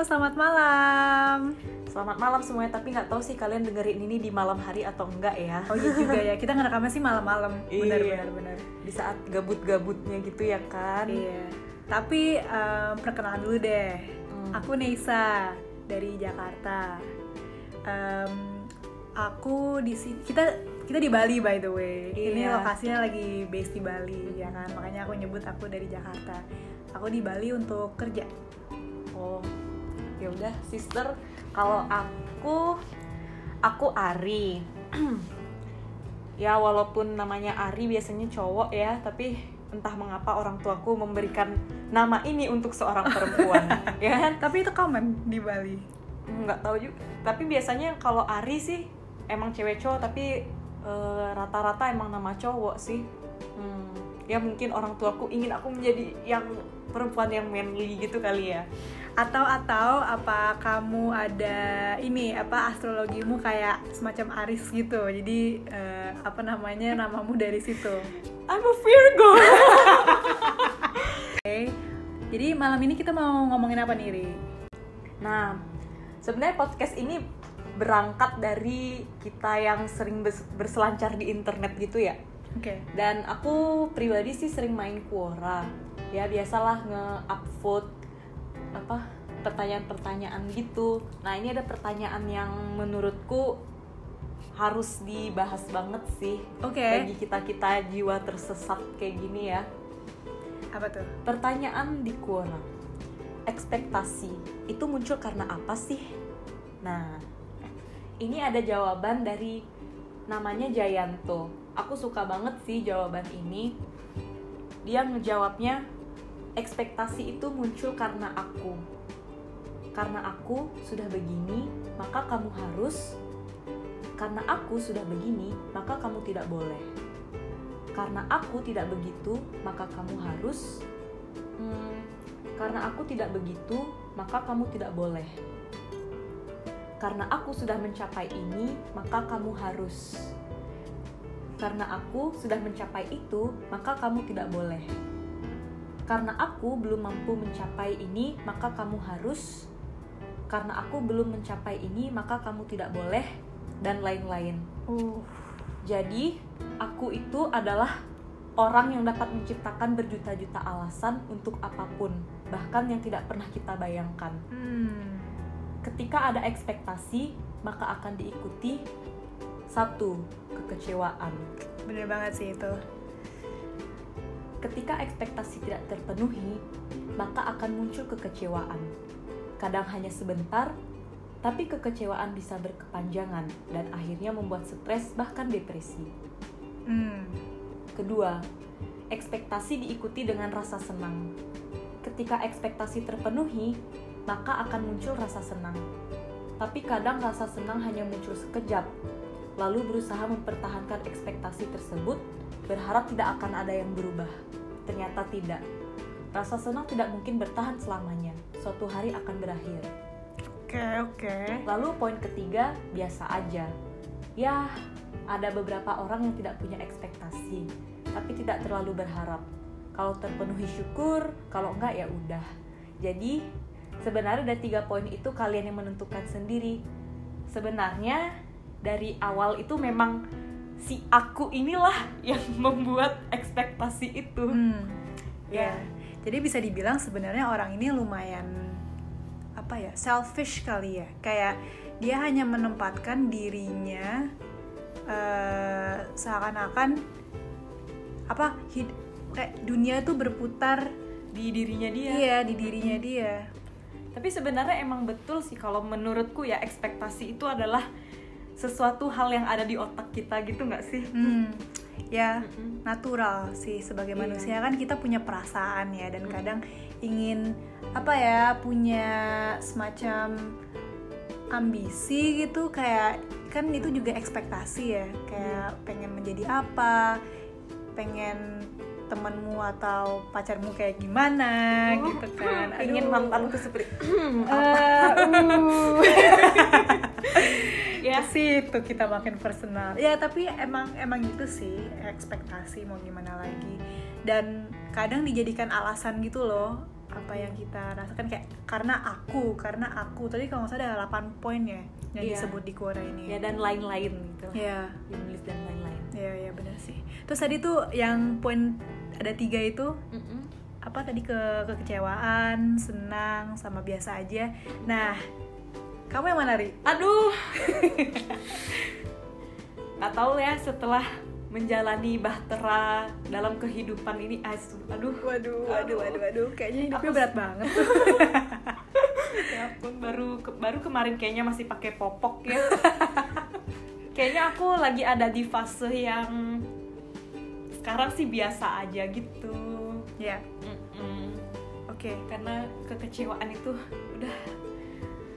selamat malam. Selamat malam semuanya, tapi nggak tahu sih kalian dengerin ini di malam hari atau enggak ya. Oh iya juga ya, kita ngerekamnya sih malam-malam. Benar Iya. benar benar. Di saat gabut-gabutnya gitu ya kan. Iya. Tapi em, perkenalan dulu deh. Hmm. Aku Neisa dari Jakarta. Em, aku di sini kita kita di Bali by the way. Ini Iya. lokasinya lagi base di Bali ya kan. Makanya aku nyebut aku dari Jakarta. Aku di Bali untuk kerja. Oh, ya udah, sister. Kalau aku, aku Ari. ya walaupun namanya Ari biasanya cowok ya, tapi entah mengapa orang tuaku memberikan nama ini untuk seorang perempuan, ya kan? Tapi itu common di Bali. nggak tahu juga tapi biasanya kalau Ari sih emang cewek cowok tapi eh, rata-rata emang nama cowok sih hmm, ya mungkin orang tuaku ingin aku menjadi yang perempuan yang manly gitu kali ya atau atau apa kamu ada ini apa astrologimu kayak semacam Aris gitu. Jadi eh, apa namanya namamu dari situ. I'm a Virgo. Oke jadi malam ini kita mau ngomongin apa nih Ri? nah sebenarnya podcast ini berangkat dari kita yang sering berselancar di internet gitu ya. Oke. Dan aku pribadi sih sering main Quora. Ya biasalah nge-upvote apa pertanyaan-pertanyaan gitu. Nah ini ada pertanyaan yang menurutku harus dibahas banget sih. Oke. bagi kita kita jiwa tersesat kayak gini ya. Apa tuh? Pertanyaan di Quora ekspektasi itu muncul karena apa sih? Nah ini ada jawaban dari namanya Jayanto. Aku suka banget sih jawaban ini. Dia ngejawabnya ekspektasi itu muncul karena aku karena aku sudah begini maka kamu harus karena aku sudah begini maka kamu tidak boleh karena aku tidak begitu maka kamu harus Hmm, karena aku tidak begitu, maka kamu tidak boleh. Karena aku sudah mencapai ini, maka kamu harus. Karena aku sudah mencapai itu, maka kamu tidak boleh. Karena aku belum mampu mencapai ini, maka kamu harus. Karena aku belum mencapai ini, maka kamu tidak boleh, dan lain-lain. uh Jadi, aku itu adalah orang yang dapat menciptakan berjuta-juta alasan untuk apa pun, bahkan yang tidak pernah kita bayangkan. hmm. Ketika ada ekspektasi, maka akan diikuti satu kekecewaan. bener banget sih itu Ketika ekspektasi tidak terpenuhi, maka akan muncul kekecewaan. Kadang hanya sebentar, tapi kekecewaan bisa berkepanjangan dan akhirnya membuat stres bahkan depresi. hmm. Kedua, ekspektasi diikuti dengan rasa senang. Ketika ekspektasi terpenuhi, maka akan muncul rasa senang. Tapi kadang rasa senang hanya muncul sekejap, lalu berusaha mempertahankan ekspektasi tersebut, berharap tidak akan ada yang berubah. Ternyata tidak. Rasa senang tidak mungkin bertahan selamanya. Suatu hari akan berakhir. oke oke Lalu poin ketiga, biasa aja. Ya, ada beberapa orang yang tidak punya ekspektasi, tapi tidak terlalu berharap. Kalau terpenuhi syukur, kalau enggak ya udah. Jadi, sebenarnya dari tiga poin itu kalian yang menentukan sendiri. Sebenarnya dari awal itu memang si aku inilah yang membuat ekspektasi itu. hmm. ya Ya. jadi bisa dibilang sebenarnya orang ini lumayan apa ya selfish kali ya kayak dia hanya menempatkan dirinya eh, seakan-akan apa hid- kayak dunia tuh berputar Di dirinya dia. iya di dirinya dia Tapi sebenarnya emang betul sih kalau menurutku ya ekspektasi itu adalah sesuatu hal yang ada di otak kita gitu nggak sih? hmm, ya Mm-mm. natural sih sebagai Iya. manusia kan kita punya perasaan ya dan kadang ingin apa ya punya semacam ambisi gitu kayak kan itu juga ekspektasi ya kayak pengen menjadi apa pengen temenmu atau pacarmu kayak gimana gitu kan Ingin Aduh. mantanku seperti Eh, uh. ya ke situ kita makin personal ya tapi emang emang gitu sih ekspektasi mau gimana lagi dan kadang dijadikan alasan gitu loh apa yang kita rasakan kayak karena aku karena aku tadi kalau nggak salah ada 8 poin ya yang Iya. disebut di quora ini ya dan lain-lain gitu Iya. menulis dan lain-lain Iya iya benar sih. Terus tadi tuh yang poin ada tiga itu Mm-mm. apa tadi ke kekecewaan, senang, sama biasa aja. Nah, kamu yang mana ri? aduh nggak tahu ya setelah menjalani bahtera dalam kehidupan ini asu- aduh Waduh, waduh, waduh, waduh. Kayaknya hidupnya Aku- berat banget. ya ampun baru ke- baru kemarin kayaknya masih pakai popok ya kayaknya aku lagi ada di fase yang sekarang sih biasa aja gitu ya, Mm-mm. oke. karena kekecewaan itu udah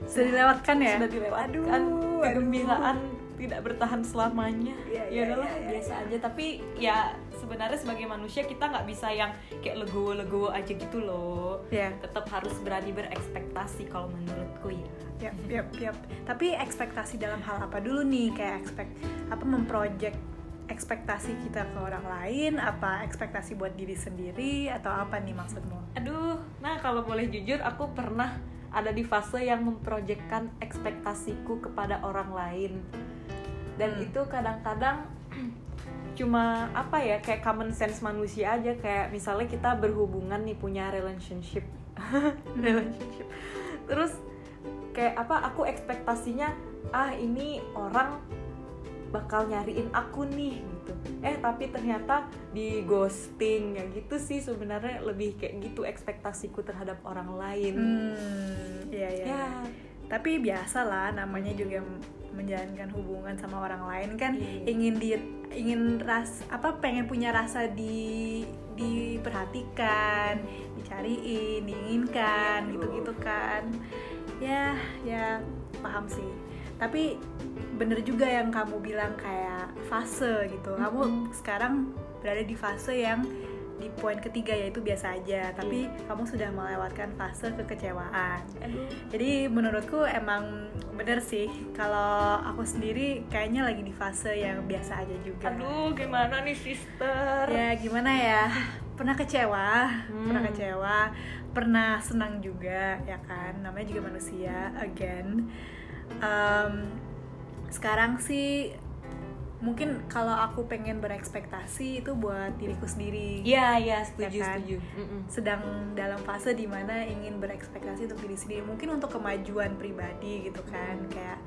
Sudah dilewatkan ya? sudah dilewatkan Aduh, aduh. kegembiraan tidak bertahan selamanya Iya, ya iya, udahlah iya, iya, biasa iya. aja tapi ya sebenarnya sebagai manusia kita nggak bisa yang kayak legowo-legowo aja gitu loh Ya, tetap harus berani berekspektasi kalau menurutku ya yap, yap, yap. Tapi ekspektasi dalam hal apa dulu nih? Kayak expect apa memproject ekspektasi kita ke orang lain, apa ekspektasi buat diri sendiri atau apa nih maksudmu? aduh nah kalau boleh jujur aku pernah ada di fase yang memproyekkan ekspektasiku kepada orang lain. Dan Hmm. itu kadang-kadang cuma apa ya kayak common sense manusia aja. Kayak misalnya kita berhubungan nih punya relationship. Relationship. Terus kayak apa aku ekspektasinya ah ini orang bakal nyariin aku nih gitu eh tapi ternyata di ghosting ya gitu sih sebenarnya lebih kayak gitu ekspektasiku terhadap orang lain Hmm, iya iya. ya Tapi biasa lah namanya juga menjalankan hubungan sama orang lain kan Iya. ingin di ingin ras apa pengen punya rasa di diperhatikan, dicariin, diinginkan Iya, gitu-gitu kan. Ya, ya paham sih. Tapi bener juga yang kamu bilang kayak fase gitu. Kamu Mm-mm. sekarang berada di fase yang di poin ketiga yaitu biasa aja, tapi Iya. kamu sudah melewatkan fase kekecewaan. aduh Jadi menurutku emang bener sih kalau aku sendiri kayaknya lagi di fase yang biasa aja juga. aduh gimana nih sister Ya gimana ya? Pernah kecewa, Hmm. pernah kecewa, pernah senang juga ya kan. Namanya juga manusia again. Em, sekarang sih mungkin kalau aku pengen berekspektasi itu buat diriku sendiri. Iya, iya, setuju, Ya kan? setuju. Mm-mm. sedang dalam fase di mana ingin berekspektasi untuk diri sendiri mungkin untuk kemajuan pribadi gitu kan kayak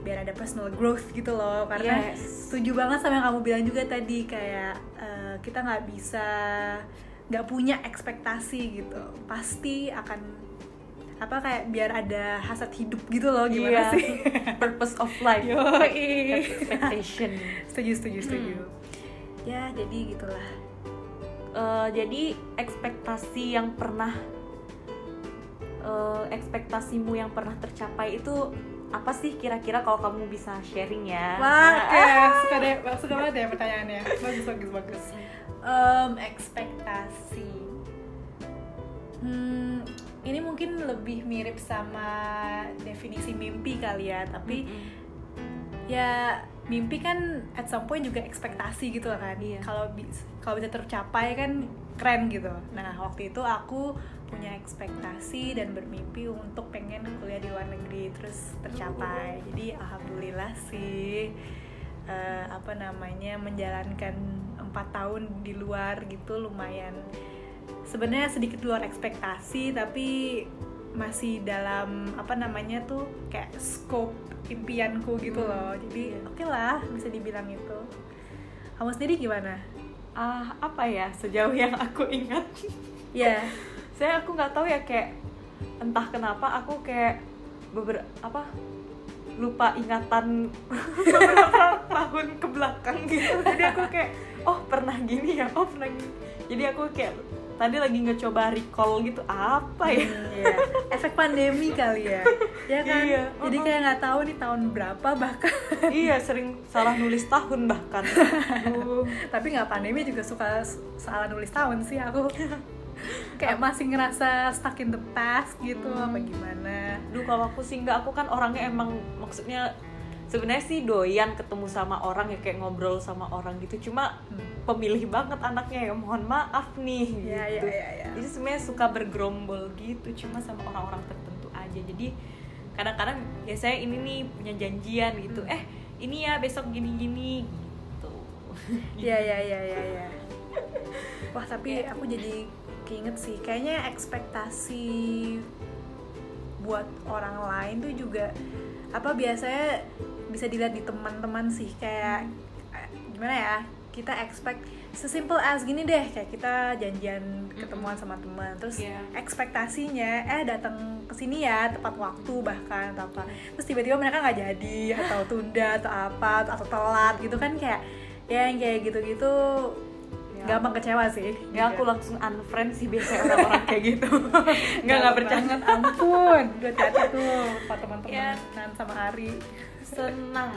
biar ada personal growth gitu loh karena Yes. setuju banget sama yang kamu bilang juga tadi kayak eh, kita nggak bisa nggak punya ekspektasi gitu pasti akan apa kayak biar ada hasrat hidup gitu loh gimana sih Purpose of life. Yoi. Expectation. setuju setuju setuju ya jadi gitulah Eh, jadi ekspektasi yang pernah eh, ekspektasimu yang pernah tercapai itu apa sih kira-kira kalau kamu bisa sharing ya? Wah, Nah, oke, suka deh, suka banget ya pertanyaannya. Bagus, bagus, bagus. Em, ekspektasi. Hmm, ini mungkin lebih mirip sama definisi mimpi kali ya, tapi mm-mm. ya mimpi kan at some point juga ekspektasi gitu kan. Iya. Kalau kalau bisa tercapai kan keren gitu. Nah, waktu itu aku punya ekspektasi dan bermimpi untuk pengen kuliah di luar negeri terus tercapai. Jadi alhamdulillah sih eh, apa namanya menjalankan empat tahun di luar gitu lumayan sebenarnya sedikit luar ekspektasi tapi masih dalam apa namanya tuh kayak scope impianku gitu loh. Jadi Iya. oke lah bisa dibilang itu. Kamu sendiri gimana? Ah, apa ya sejauh yang aku ingat? ya saya aku nggak tahu ya kayak entah kenapa aku kayak beberapa apa lupa ingatan beberapa tahun ke belakang gitu. Jadi aku kayak oh pernah gini ya oh pernah gini. Jadi aku kayak tadi lagi ngecoba recall gitu apa ya? Hmm, iya. efek pandemi kali ya. Ya kan? Iya, jadi uh-uh. kayak nggak tahu nih tahun berapa bahkan. Iya sering salah nulis tahun bahkan. Tapi nggak pandemi juga suka salah nulis tahun sih aku. Kayak masih ngerasa stuck in the past gitu Hmm. apa gimana? Duh kalau aku sih nggak aku kan orangnya emang maksudnya sebenarnya sih doyan ketemu sama orang ya kayak ngobrol sama orang gitu cuma Hmm. pemilih banget anaknya ya mohon maaf nih gitu Iya, iya, iya, iya. jadi sebenarnya suka bergerombol gitu cuma sama orang-orang tertentu aja jadi kadang-kadang ya saya ini nih punya janjian gitu Hmm. eh ini ya besok gini-gini gitu Iya iya iya iya iya. Wah tapi aku jadi keinget sih, kayaknya ekspektasi buat orang lain tuh juga apa biasanya bisa dilihat di teman-teman sih kayak eh, gimana ya kita expect sesimpel as gini deh kayak kita janjian ketemuan sama teman terus Iya. ekspektasinya eh datang ke sini ya tepat waktu bahkan atau apa terus tiba-tiba mereka nggak jadi atau tunda atau apa atau telat gitu kan kayak ya yang kayak gitu-gitu. Gampang kecewa sih. Ya aku langsung unfriend sih biasanya orang-orang kayak gitu. Nggak nggak bercanda. ampun. Udah hati tuh pak teman-teman. Ya. sama Ari. Senang.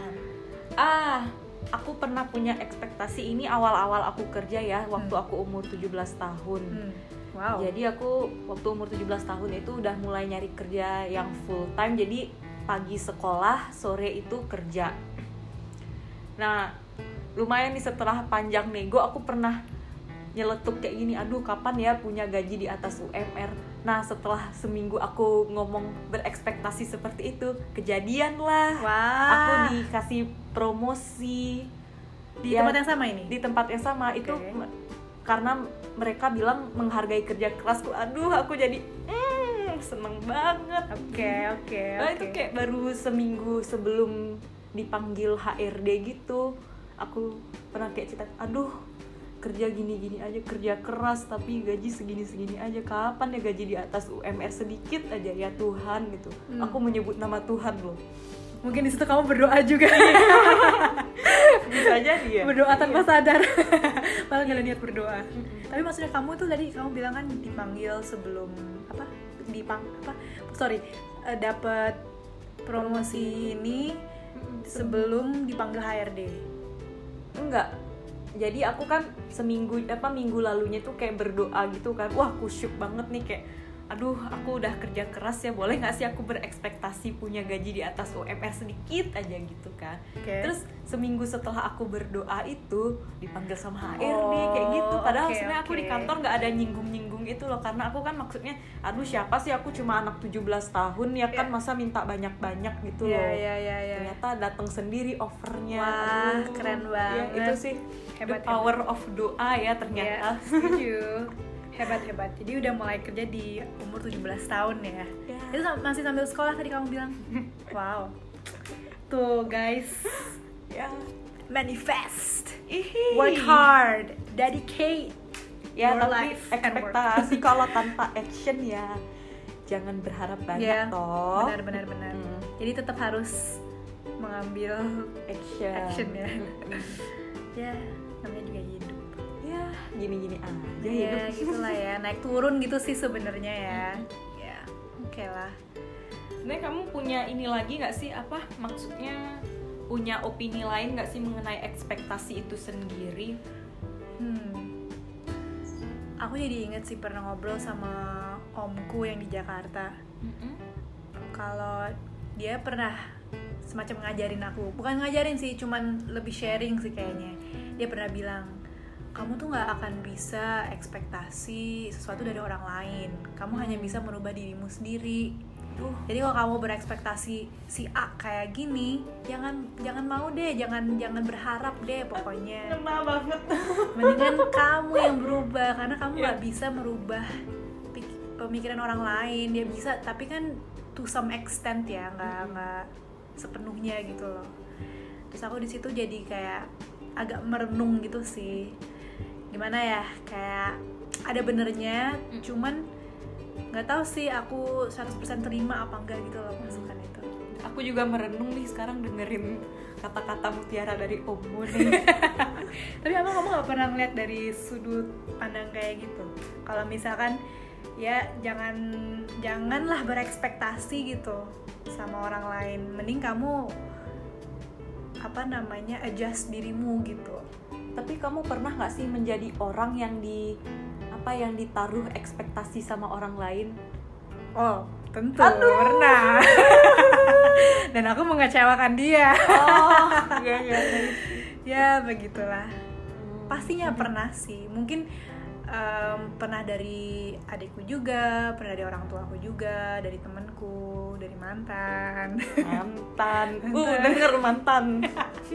Ah aku pernah punya ekspektasi ini awal-awal aku kerja ya waktu Hmm. aku umur 17 tahun. Hmm, wow. Jadi aku waktu umur 17 tahun itu udah mulai nyari kerja yang full time. Jadi pagi sekolah, sore itu kerja. Nah lumayan nih setelah panjang nego aku pernah nyeletuk kayak gini Aduh kapan ya punya gaji di atas UMR Nah setelah seminggu aku ngomong berekspektasi seperti itu Kejadian lah. Wah. Aku dikasih promosi. Di Ya, tempat yang sama ini? di tempat yang sama. Itu Oke. me- karena mereka bilang menghargai kerja kerasku. Aduh aku jadi mm, seneng banget. Oke oke Nah, oke. itu kayak baru seminggu sebelum dipanggil HRD gitu aku pernah kayak cerita aduh kerja gini-gini aja kerja keras tapi gaji segini-segini aja. Kapan ya gaji di atas UMR sedikit aja? Ya Tuhan gitu. Hmm. aku menyebut nama Tuhan loh. Mungkin di situ kamu berdoa juga. Bisa jadi ya. Berdoa tanpa Iya. sadar. Malah nggak ada niat berdoa. Mm-mm. tapi maksudnya kamu tuh tadi kamu bilang kan dipanggil sebelum apa? Dipang apa? Sorry eh, dapat promosi ini sebelum dipanggil HRD enggak jadi aku kan seminggu apa minggu lalunya tuh kayak berdoa gitu kan. Wah kusyuk banget nih kayak aduh aku udah kerja keras ya boleh nggak sih aku berekspektasi punya gaji di atas UMR sedikit aja gitu kan Oke. terus seminggu setelah aku berdoa itu dipanggil sama HRD Oh, kayak gitu padahal oke, sebenarnya aku di kantor nggak ada nyinggung-nyinggung itu loh karena aku kan maksudnya aduh siapa sih aku cuma anak 17 tahun ya kan Iya. masa minta banyak-banyak gitu Iya, loh iya, iya, iya. ternyata datang sendiri offernya Wah, Aduh. keren Ya, banget. itu sih Hebat, the power of doa ya ternyata Iya, setuju. hebat hebat. Jadi udah mulai kerja di umur 17 tahun ya. Ya. Itu masih sambil sekolah tadi kamu bilang. wow. Tuh guys, ya manifest. Ihi. Work hard, dedicate. ya your tapi life ekspektasi kalau tanpa action ya jangan berharap banyak Ya, toh Benar benar benar. Hmm. Jadi tetap harus mengambil action action ya. Ya, namanya juga hidup. Gini-gini aja Ya, hidup gitulah ya. Naik turun gitu sih sebenarnya ya. Ya, oke lah. Sebenarnya kamu punya ini lagi nggak sih apa maksudnya punya opini lain nggak sih mengenai ekspektasi itu sendiri? Hmm. Aku jadi inget sih pernah ngobrol sama omku yang di Jakarta. Kalau dia pernah semacam ngajarin aku, bukan ngajarin sih, cuman lebih sharing sih kayaknya. Dia pernah bilang, kamu tuh nggak akan bisa ekspektasi sesuatu dari orang lain. Kamu hanya bisa merubah dirimu sendiri. Duh, Jadi kalau kamu berekspektasi si A kayak gini, jangan jangan mau deh, jangan jangan berharap deh pokoknya. Kena banget. mendingan kamu yang berubah karena kamu nggak bisa merubah pemikiran orang lain. Dia bisa tapi kan to some extent ya nggak nggak sepenuhnya gitu loh. Terus aku di situ jadi kayak agak merenung gitu sih gimana ya kayak ada benernya Mm. cuman nggak tahu sih aku 100% terima apa enggak gitu loh masukan itu Aku juga merenung nih sekarang dengerin kata-kata mutiara dari Ommu nih. Tapi emang kamu gak pernah ngeliat dari sudut pandang kayak gitu? Kalau misalkan ya jangan janganlah berekspektasi gitu sama orang lain. Mending kamu apa namanya adjust dirimu gitu. Tapi kamu pernah nggak sih menjadi orang yang di apa yang ditaruh ekspektasi sama orang lain? Oh, tentu pernah. dan aku mengecewakan dia oh iya iya iya. ya begitulah Hmm. pastinya pernah sih mungkin em, pernah dari adikku juga pernah dari orang tuaku juga dari temanku dari mantan. Mantan. Uh denger mantan.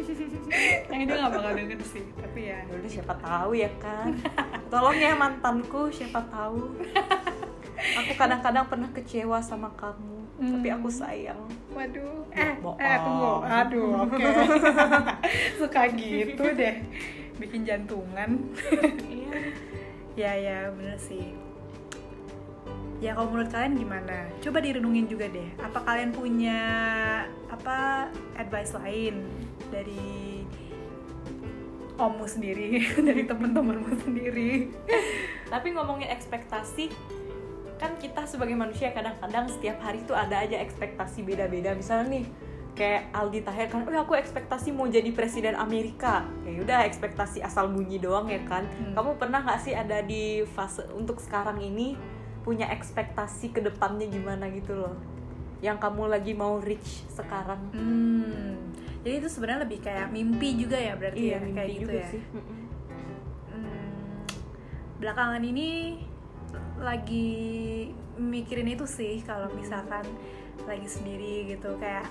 Yang itu nggak bakal denger sih tapi ya. Ya udah siapa tahu ya kan. Tolong ya mantanku siapa tahu. Aku kadang-kadang pernah kecewa sama kamu tapi aku sayang. Waduh. Ya, eh bohong. eh tunggu. Aduh oke. Suka gitu deh. Bikin jantungan. Iya ya ya bener sih. Ya kalau menurut kalian gimana? Coba direnungin juga deh. Apa kalian punya apa advice lain dari ommu sendiri dari temen-temenmu sendiri? Tapi ngomongin ekspektasi kan kita sebagai manusia kadang-kadang setiap hari tuh ada aja ekspektasi beda-beda. Misalnya nih kayak Aldi Tahir kan, oh aku ekspektasi mau jadi presiden Amerika. Ya udah ekspektasi asal bunyi doang ya kan. Hmm. kamu pernah nggak sih ada di fase untuk sekarang ini punya ekspektasi ke depannya gimana gitu loh? Yang kamu lagi mau reach sekarang. Hmm. Jadi itu sebenarnya lebih kayak mimpi juga ya berarti ya Iya, mimpi kayak gitu juga ya? sih. Hmm, belakangan ini lagi mikirin itu sih kalau misalkan lagi sendiri gitu kayak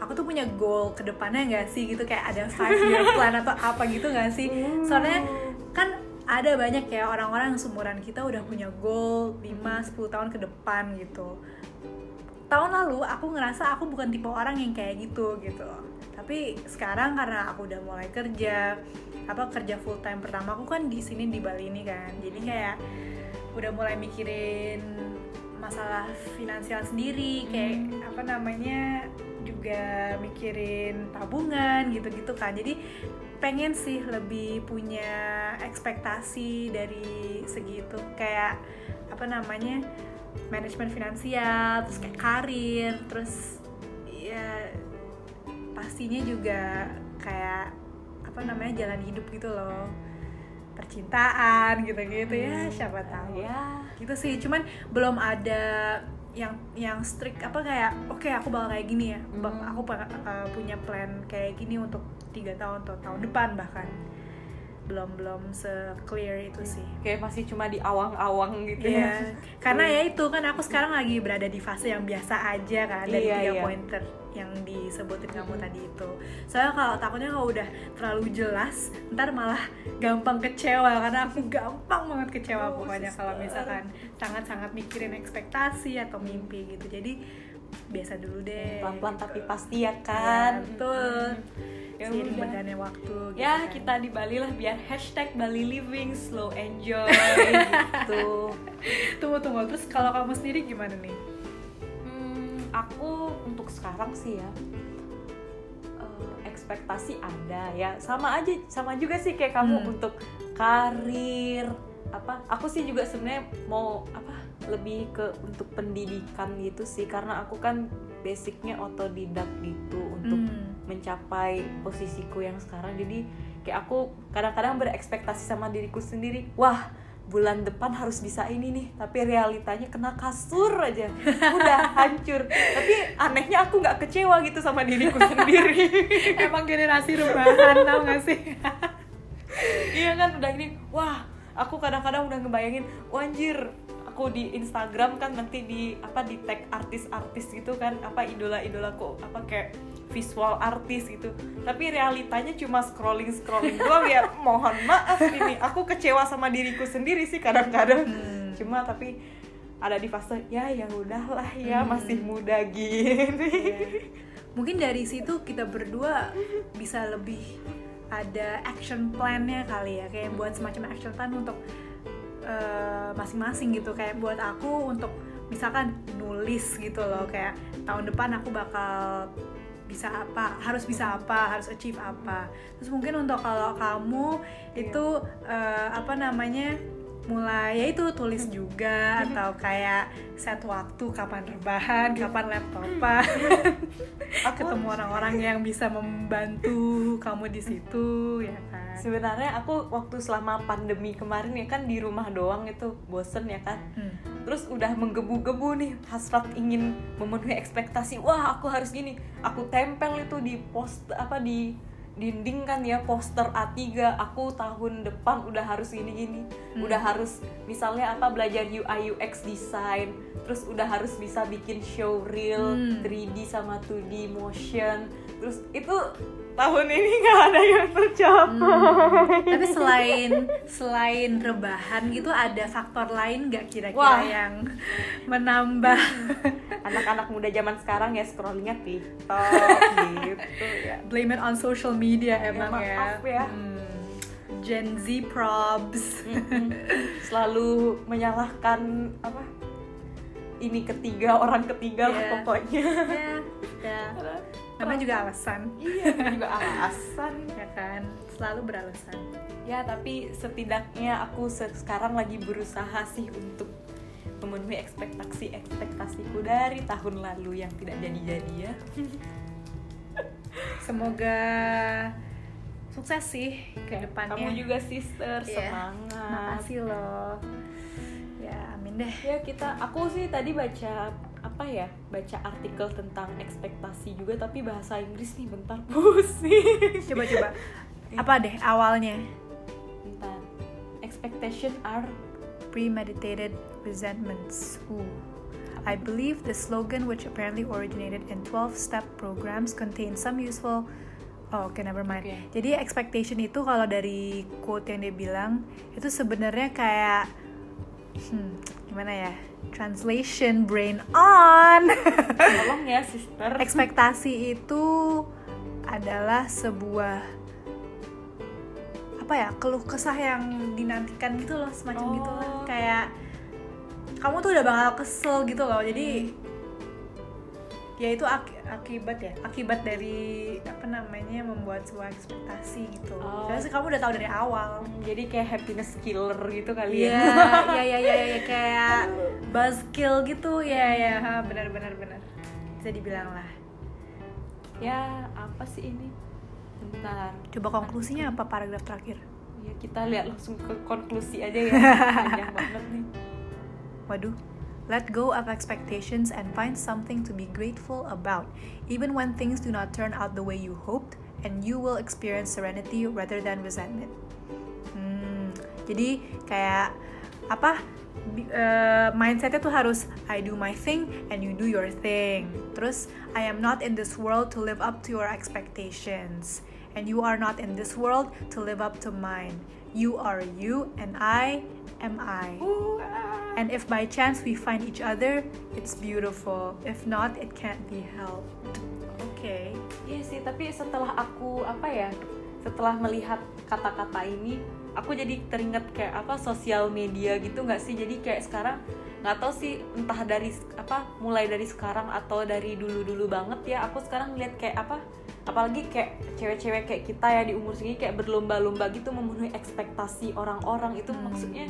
aku tuh punya goal ke depannya nggak sih gitu? Kayak ada five year plan atau apa gitu nggak sih? Soalnya kan ada banyak ya orang-orang yang seumuran kita udah punya goal 5-10 tahun ke depan gitu. Tahun lalu aku ngerasa aku bukan tipe orang yang kayak gitu gitu. Tapi sekarang karena aku udah mulai kerja apa kerja full time pertama aku kan di sini di Bali ini kan. Jadi kayak udah mulai mikirin masalah finansial sendiri kayak apa namanya juga mikirin tabungan gitu-gitu kan. Jadi pengen sih lebih punya ekspektasi dari segitu kayak apa namanya manajemen finansial terus kayak karir terus ya pastinya juga kayak apa namanya jalan hidup gitu loh. Percintaan gitu-gitu ya siapa tahu. Ya gitu sih cuman belum ada yang yang strict apa kayak oke aku bakal kayak gini ya Hmm. aku uh, punya plan kayak gini untuk tiga tahun atau tahun depan bahkan belum belum se clear itu sih kayak masih cuma di awang-awang gitu Iya, ya karena ya itu kan aku sekarang lagi berada di fase yang biasa aja kan dari Iya, tiga iya. pointer yang disebutin kamu Mhm. tadi itu. Soalnya kalau takutnya kalau udah terlalu jelas, ntar malah gampang kecewa karena aku gampang banget kecewa Oh, pokoknya kalau misalkan sangat-sangat mikirin ekspektasi atau mimpi gitu. Jadi biasa dulu deh. pelan-pelan gitu. tapi pasti ya kan Ya, betul. ya Seiring berjalannya waktu. gitu ya kan. kita di Bali lah biar hashtag Bali Living Slow Enjoy gitu tunggu tunggu. Terus kalau kamu sendiri gimana nih? Hmm, aku untuk sekarang sih ya eh, ekspektasi ada ya sama aja sama juga sih kayak kamu Hmm. untuk karir apa aku sih juga sebenarnya mau apa lebih ke untuk pendidikan gitu sih karena aku kan basicnya otodidak gitu untuk Hmm. mencapai posisiku yang sekarang jadi kayak aku kadang-kadang berekspektasi sama diriku sendiri wah bulan depan harus bisa ini nih tapi realitanya kena kasur aja udah hancur tapi anehnya aku nggak kecewa gitu sama diriku sendiri Emang generasi rubahan tau gak sih? iya kan udah gini wah aku kadang-kadang udah ngebayangin wah anjir aku di Instagram kan nanti di apa di tag artis-artis gitu kan apa idola-idolaku apa kayak visual artis gitu tapi realitanya cuma scrolling scrolling doang ya mohon maaf ini aku kecewa sama diriku sendiri sih kadang-kadang Hmm. cuma tapi ada di fase ya ya udahlah ya Hmm. masih muda gini Iya. Mungkin dari situ kita berdua bisa lebih ada action plan-nya kali ya, kayak buat semacam action plan untuk eh, masing-masing gitu. Kayak buat aku untuk misalkan nulis gitu loh, kayak tahun depan aku bakal bisa apa, harus bisa apa, harus achieve apa. Terus mungkin untuk kalau kamu itu eh, apa namanya mulai ya itu tulis juga atau kayak set waktu kapan rebahan, kapan laptopan, aku ketemu orang-orang yang bisa membantu kamu di situ ya kan. sebenarnya aku waktu selama pandemi kemarin ya kan di rumah doang itu bosen ya kan Hmm. terus udah menggebu-gebu nih hasrat ingin memenuhi ekspektasi wah aku harus gini aku tempel itu di post apa di dinding kan ya poster A3 aku tahun depan udah harus gini-gini Hmm. udah harus misalnya apa belajar UI UX design terus udah harus bisa bikin showreel Hmm. 3D sama 2D motion terus itu tahun ini nggak ada yang tercapai Hmm. Tapi selain selain rebahan gitu ada faktor lain nggak kira-kira Wah. yang menambah anak-anak muda zaman sekarang ya scrollingnya TikTok gitu ya blame it on social media emang ya. maaf ya. Hmm. Gen Z probs. Mm-mm. selalu menyalahkan apa ini ketiga orang ketiga lah Iya. pokoknya ya, ya. Namanya juga alasan, iya juga alasan ya kan? Selalu beralasan. ya tapi setidaknya aku se- sekarang lagi berusaha sih untuk memenuhi ekspektasi ekspektasiku dari tahun lalu yang tidak jadi-jadi ya Semoga sukses sih ke depannya. kamu juga sister Iya. semangat Makasih loh. Ya, amin deh. ya kita aku sih tadi baca apa ya baca artikel tentang ekspektasi juga tapi bahasa Inggris nih bentar pusing Coba-coba. Apa deh awalnya? bentar expectation are Premeditated resentments. Ooh. I believe the slogan, which apparently originated in 12 step programs, contains some useful. Oh, oke, never mind. Oke. Jadi, expectation itu kalau dari quote yang dia bilang, itu sebenarnya kayak. Hmm, gimana ya? Translation brain on! tolong ya sister ekspektasi itu adalah sebuah apa ya keluh kesah yang dinantikan gitu loh semacam Oh. gitu lah kayak kamu tuh udah bakal kesel gitu loh jadi ya itu aki- akibat ya akibat dari apa namanya membuat sebuah ekspektasi gitu Oh. Terus kamu udah tahu dari awal jadi kayak happiness killer gitu kali Iya, ya iya, iya, iya, iya, kayak buzzkill gitu, ya, ya, benar, benar, benar. Bisa dibilang lah. ya apa sih ini bentar Coba konklusinya apa paragraf terakhir? ya kita lihat langsung ke konklusi aja ya panjang banget nih Waduh. Let go of expectations and find something to be grateful about, even when things do not turn out the way you hoped, and you will experience serenity rather than resentment. Hmm, jadi kayak apa? eh, mindsetnya tuh harus I do my thing and you do your thing. Terus I am not in this world to live up to your expectations, and you are not in this world to live up to mine. You are you, and I am I. And if by chance we find each other, it's beautiful. If not, it can't be helped. Oke. Iya sih, tapi setelah aku apa ya, setelah melihat kata-kata ini, aku jadi teringat kayak apa sosial media gitu nggak sih? Jadi kayak sekarang nggak tahu sih entah dari apa mulai dari sekarang atau dari dulu-dulu banget ya. Aku sekarang lihat kayak apa, apalagi kayak cewek-cewek kayak kita ya di umur segini kayak berlomba-lomba gitu memenuhi ekspektasi orang-orang itu Hmm. maksudnya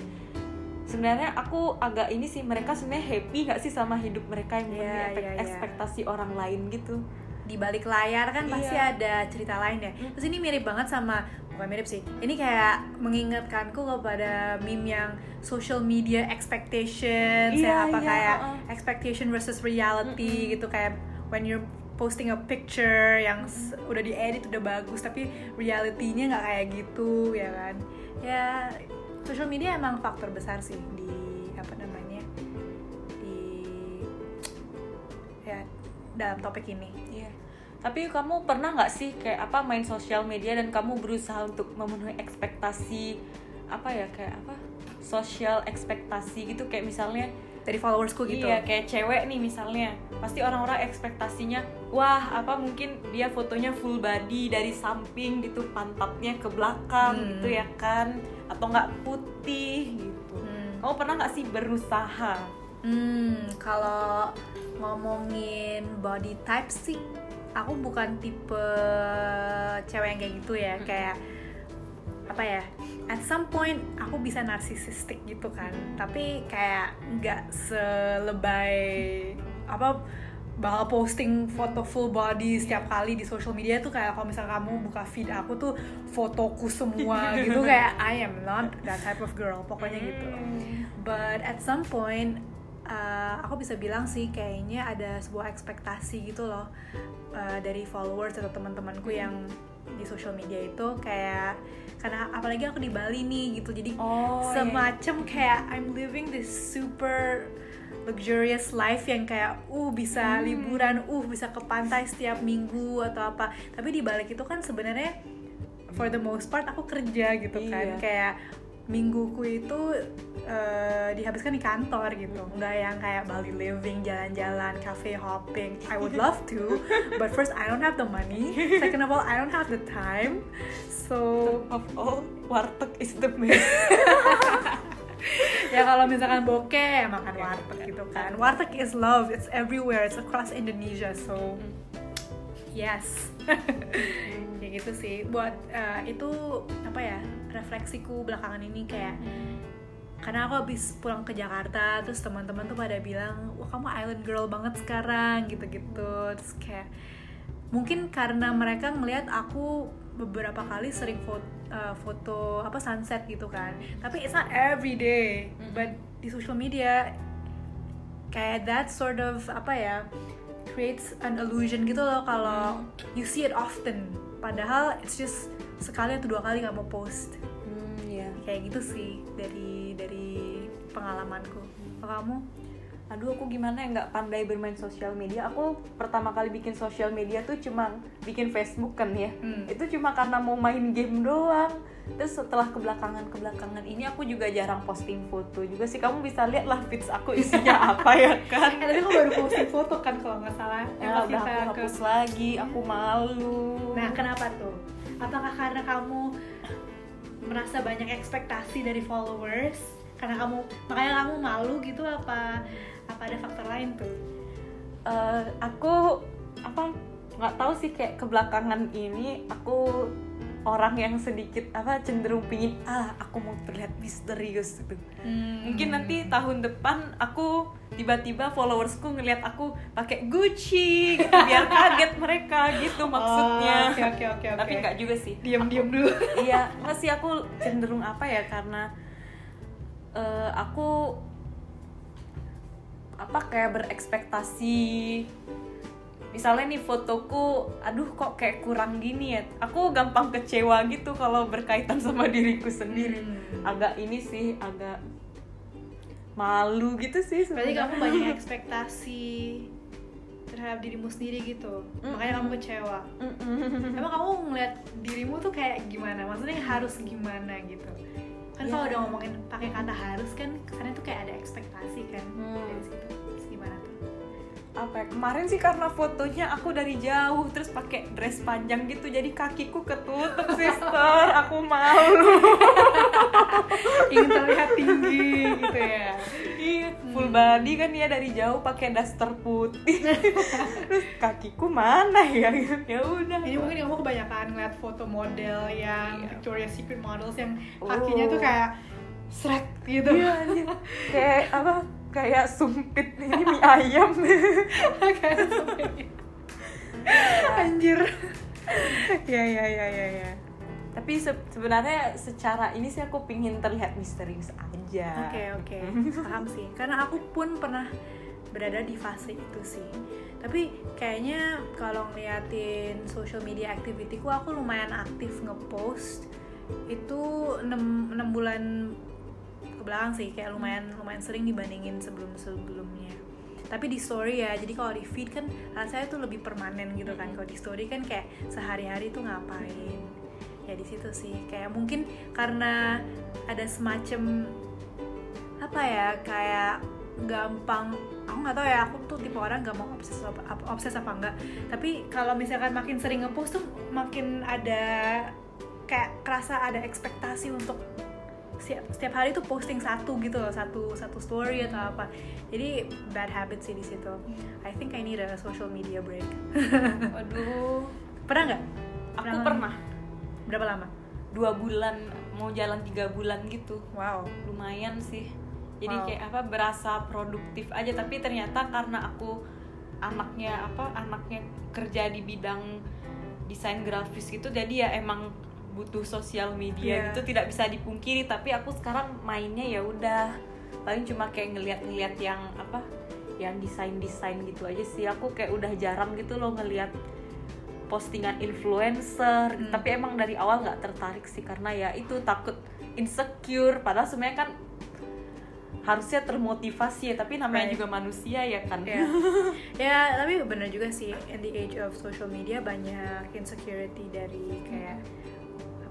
sebenarnya aku agak ini sih mereka sebenarnya happy nggak sih sama hidup mereka yang memenuhi ekspek- iya, iya. ekspektasi orang lain gitu Di balik layar kan pasti Iya. ada cerita lain ya. Hmm. Terus ini mirip banget sama bukan mirip sih. Ini kayak mengingatkanku kepada meme yang social media expectations Iya, ya apa iya, kayak uh-uh. expectation versus reality gitu kayak when you're posting a picture yang udah diedit udah bagus tapi realitinya nggak kayak gitu ya kan? Ya social media emang faktor besar sih di apa namanya di ya dalam topik ini. Iya. Tapi kamu pernah nggak sih kayak apa main sosial media dan kamu berusaha untuk memenuhi ekspektasi apa ya kayak apa sosial ekspektasi gitu? Kayak misalnya dari followersku gitu. Iya kayak cewek nih misalnya. Pasti orang-orang ekspektasinya wah apa mungkin dia fotonya full body dari samping gitu pantatnya ke belakang Hmm. gitu ya kan? Atau nggak putih gitu. Hmm. kamu pernah nggak sih berusaha? Hmm, kalau ngomongin body type sih, aku bukan tipe cewek yang kayak gitu ya, kayak apa ya? At some point aku bisa narsisistik gitu kan, tapi kayak nggak selebay apa bakal posting foto full body setiap kali di social media tuh kayak kalau misalnya kamu buka feed aku tuh fotoku semua gitu kayak I am not that type of girl pokoknya gitu Hmm. but at some point uh, aku bisa bilang sih kayaknya ada sebuah ekspektasi gitu loh uh, dari followers atau teman-temanku yang di social media itu kayak karena apalagi aku di Bali nih gitu jadi Oh, iya. semacam kayak I'm living this super luxurious life yang kayak uh bisa Hmm. liburan uh bisa ke pantai setiap minggu atau apa tapi di balik itu kan sebenarnya for the most part aku kerja gitu kan Iya. kayak mingguku itu eh, dihabiskan di kantor gitu. Nggak yang kayak Bali living jalan-jalan cafe hopping. I would love to but first I don't have the money. Second of all I don't have the time. So of all warteg is the best. Ya kalau misalkan bokeh ya makan warteg gitu kan. Warteg is love. It's everywhere. It's across Indonesia. So yes gitu sih. Buat eh, itu apa ya refleksiku belakangan ini kayak karena aku habis pulang ke Jakarta terus teman-teman tuh pada bilang wah kamu island girl banget sekarang gitu-gitu. Terus kayak mungkin karena mereka ngelihat aku beberapa kali sering foto, foto apa sunset gitu kan. Tapi it's not every day but di social media kayak that sort of apa ya creates an illusion gitu loh kalau you see it often padahal it's just sekali atau dua kali kamu post. Hmm, ya kayak gitu sih dari dari pengalamanku. Kalau kamu? Aduh aku gimana ya nggak pandai bermain sosial media. Aku pertama kali bikin sosial media tuh cuma bikin Facebook kan ya. Hmm. itu cuma karena mau main game doang terus setelah kebelakangan kebelakangan ini aku juga jarang posting foto juga sih. Kamu bisa lihat lah feeds aku isinya apa ya kan? Eh tapi kamu baru posting foto kan kalau nggak salah. Yang ya pas udah aku ke hapus lagi aku malu. Nah kenapa tuh? Apakah karena kamu merasa banyak ekspektasi dari followers? Karena kamu makanya kamu malu gitu apa apa ada faktor lain tuh? Eh, aku apa nggak tahu sih kayak kebelakangan ini aku orang yang sedikit apa cenderung pingin ah aku mau terlihat misterius gitu. Mungkin nanti tahun depan aku tiba-tiba followersku ngelihat aku pakai Gucci gitu biar kaget mereka gitu maksudnya. Oh, oke oke oke oke. Tapi nggak juga sih. Diam-diam dulu. Iya nggak sih aku cenderung apa ya karena eh, aku apa kayak berekspektasi misalnya nih fotoku aduh kok kayak kurang gini ya aku gampang kecewa gitu kalau berkaitan sama diriku sendiri Hmm. agak ini sih agak malu gitu sih berarti sebenarnya. kamu banyak ekspektasi terhadap dirimu sendiri gitu makanya kamu kecewa Mm-mm. emang kamu ngeliat dirimu tuh kayak gimana maksudnya harus gimana gitu kan kalau Ya. udah ngomongin pakai kata harus kan karena tuh kayak ada ekspektasi kan Hmm. dari situ apa ya, kemarin sih karena fotonya aku dari jauh terus pakai dress panjang gitu jadi kakiku ketutup sister. Aku malu. Ingin terlihat tinggi gitu ya? Iya full body kan ya dari jauh pakai daster putih. Terus kakiku mana ya? Ya udah. Ini mungkin kamu kebanyakan ngeliat foto model yang Iya. Victoria's Secret models yang kakinya tuh Oh. kayak srek gitu. Iya anjir. kayak apa kayak sumpit. Ini mie ayam. Kayak anjir. Ya ya ya ya ya. Tapi se- sebenarnya secara ini sih aku pingin terlihat misterius aja. Oke oke. Paham sih. Karena aku pun pernah berada di fase itu sih. Tapi kayaknya kalau ngeliatin social media activity-ku aku lumayan aktif ngepost. Itu 6, 6 bulan ke belakang sih kayak lumayan lumayan sering dibandingin sebelum sebelumnya tapi di story ya jadi kalau di feed kan rasanya tuh lebih permanen gitu kan. Kalau di story kan kayak sehari-hari tuh ngapain? Ya di situ sih. Kayak mungkin karena ada semacam apa ya kayak gampang aku nggak tahu ya aku tuh tipe orang gak mau obses apa- obses apa enggak tapi kalau misalkan makin sering ngepost tuh makin ada kayak kerasa ada ekspektasi untuk setiap, setiap hari tuh posting satu gitu loh satu satu story atau apa. Jadi bad habit sih di situ. I think I need a social media break. Waduh. Pernah nggak? Aku pernah. Berapa lama? Dua bulan mau jalan tiga bulan gitu. Wow. Lumayan sih. Jadi Wow. kayak apa berasa produktif aja. Tapi ternyata karena aku anaknya apa anaknya kerja di bidang desain grafis gitu jadi ya emang butuh sosial media Iya. gitu tidak bisa dipungkiri tapi aku sekarang mainnya ya udah. Paling cuma kayak ngeliat-ngeliat yang apa yang desain-desain gitu aja sih. Aku kayak udah jarang gitu loh ngeliat postingan influencer. Hmm. tapi emang dari awal nggak tertarik sih karena ya itu takut insecure. Padahal sebenarnya kan harusnya termotivasi ya tapi namanya Right. juga manusia ya kan. Ya ya tapi bener juga sih in the age of social media banyak insecurity dari kayak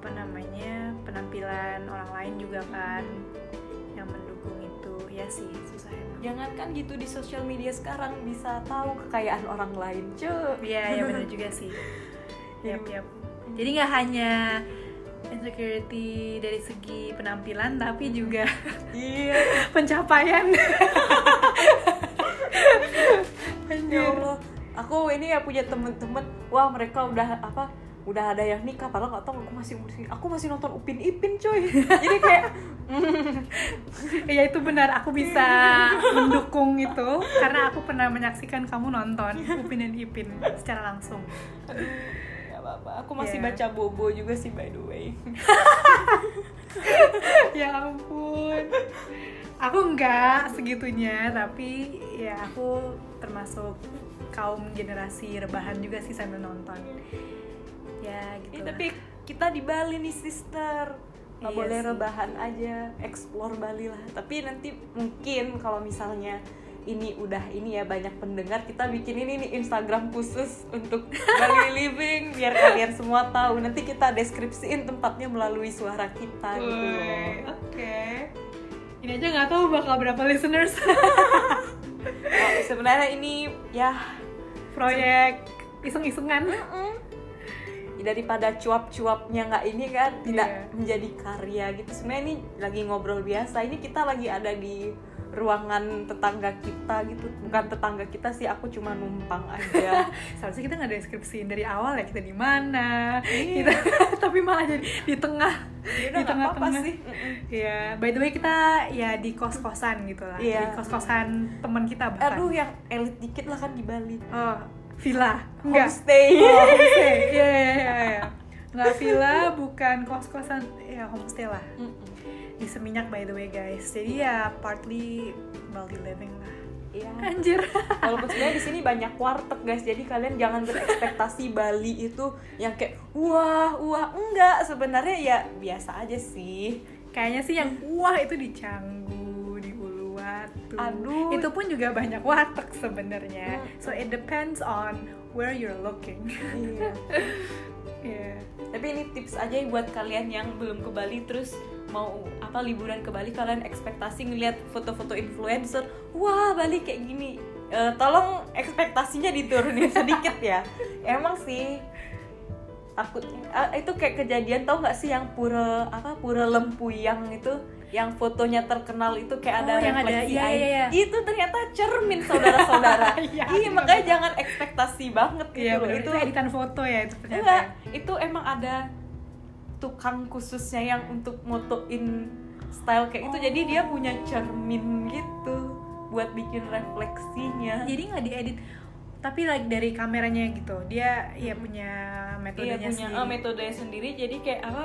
apa namanya penampilan orang lain juga kan yang mendukung itu. Ya sih susah emang. Jangan kan gitu di sosial media sekarang bisa tahu kekayaan orang lain cuy. Iya, ya bener juga sih. Yap, yap. Jadi nggak hanya insecurity dari segi penampilan, tapi juga iya. pencapaian. ya Allah. Aku ini ya punya temen-temen. Wah mereka udah apa udah ada yang nikah padahal nggak tahu aku masih masih aku masih nonton Upin Ipin coy jadi kayak ya itu benar, aku bisa mendukung itu karena aku pernah menyaksikan kamu nonton Upin dan Ipin secara langsung. ya apa aku masih Iya. baca bobo juga sih by the way ya ampun. Aku enggak segitunya, tapi ya aku termasuk kaum generasi rebahan juga sih sambil nonton. Ya gitu. Eh, tapi kita di Bali nih sister nggak Iya boleh sih. rebahan aja explore Bali lah tapi nanti mungkin kalau misalnya ini udah ini ya banyak pendengar kita bikin ini nih Instagram khusus untuk Bali Living biar kalian semua tahu nanti kita deskripsiin tempatnya melalui suara kita gitu loh Woi, Oke. Ini aja nggak tahu bakal berapa listeners Oh, sebenarnya ini ya proyek iseng-isengan. Daripada cuap-cuapnya nggak ini kan tidak Iya. menjadi karya gitu sebenarnya ini lagi ngobrol biasa ini kita lagi ada di ruangan tetangga kita gitu bukan tetangga kita sih aku cuma numpang aja Seharusnya kita nggak deskripsiin dari awal ya kita di mana. Iya. Kita tapi malah jadi di tengah. Ya udah, di tengah-tengah apa-apa sih. Ya, by the way kita ya di kos-kosan gitu lah. Iya. Di kos-kosan teman kita bahkan. aduh yang elit dikit lah kan di Bali Oh, villa. Enggak. homestay Oh, homestay. Iya, iya, iya, iya. Nggak villa, bukan kos-kosan. Ya, homestay lah. Mm-mm. Di Seminyak by the way, guys. Jadi ya partly Bali living lah. Iya. Anjir. Walaupun sebenarnya di sini banyak warteg guys, jadi kalian jangan berekspektasi Bali itu yang kayak wah wah enggak sebenarnya ya biasa aja sih. Kayaknya sih yang wah itu di Canggu, Uluwatu. Aduh. Itu pun juga banyak warteg sebenarnya. Mm. So it depends on where you're looking. Iya. Iya. Tapi ini tips aja ya buat kalian yang belum ke Bali terus mau apa liburan ke Bali kalian ekspektasi ngeliat foto-foto influencer, wah Bali kayak gini. Eh, tolong ekspektasinya diturunin sedikit ya. Emang sih takutnya ah, itu kayak kejadian tau nggak sih yang pura apa pura lempuyang itu yang fotonya terkenal itu kayak ada Oh, yang ada, refleksi iya, air. iya, iya. itu ternyata cermin saudara-saudara Iya, iya makanya jangan ekspektasi banget gitu Iya, loh. bener. itu itu editan foto ya itu ternyata. Enggak, itu emang ada tukang khususnya yang untuk motoin style kayak itu. Jadi dia punya cermin gitu buat bikin refleksinya. Jadi nggak diedit tapi like dari kameranya gitu. Dia ya punya Iya metodenya punya sendiri. eh, metodenya sendiri. Jadi kayak apa?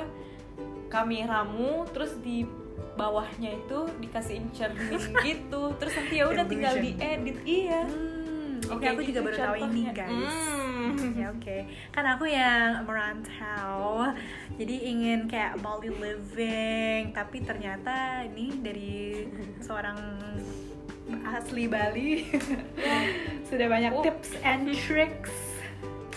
Kameramu terus di bawahnya itu dikasihin cermin gitu. Terus nanti ya udah tinggal Illusion. diedit. Iya. Hmm, oke Kayak aku gitu juga baru tahu ini guys. Hmm. ya oke. Kan aku yang merantau, jadi ingin kayak Bali living, tapi ternyata ini dari seorang asli Bali sudah banyak Oh. tips and tricks.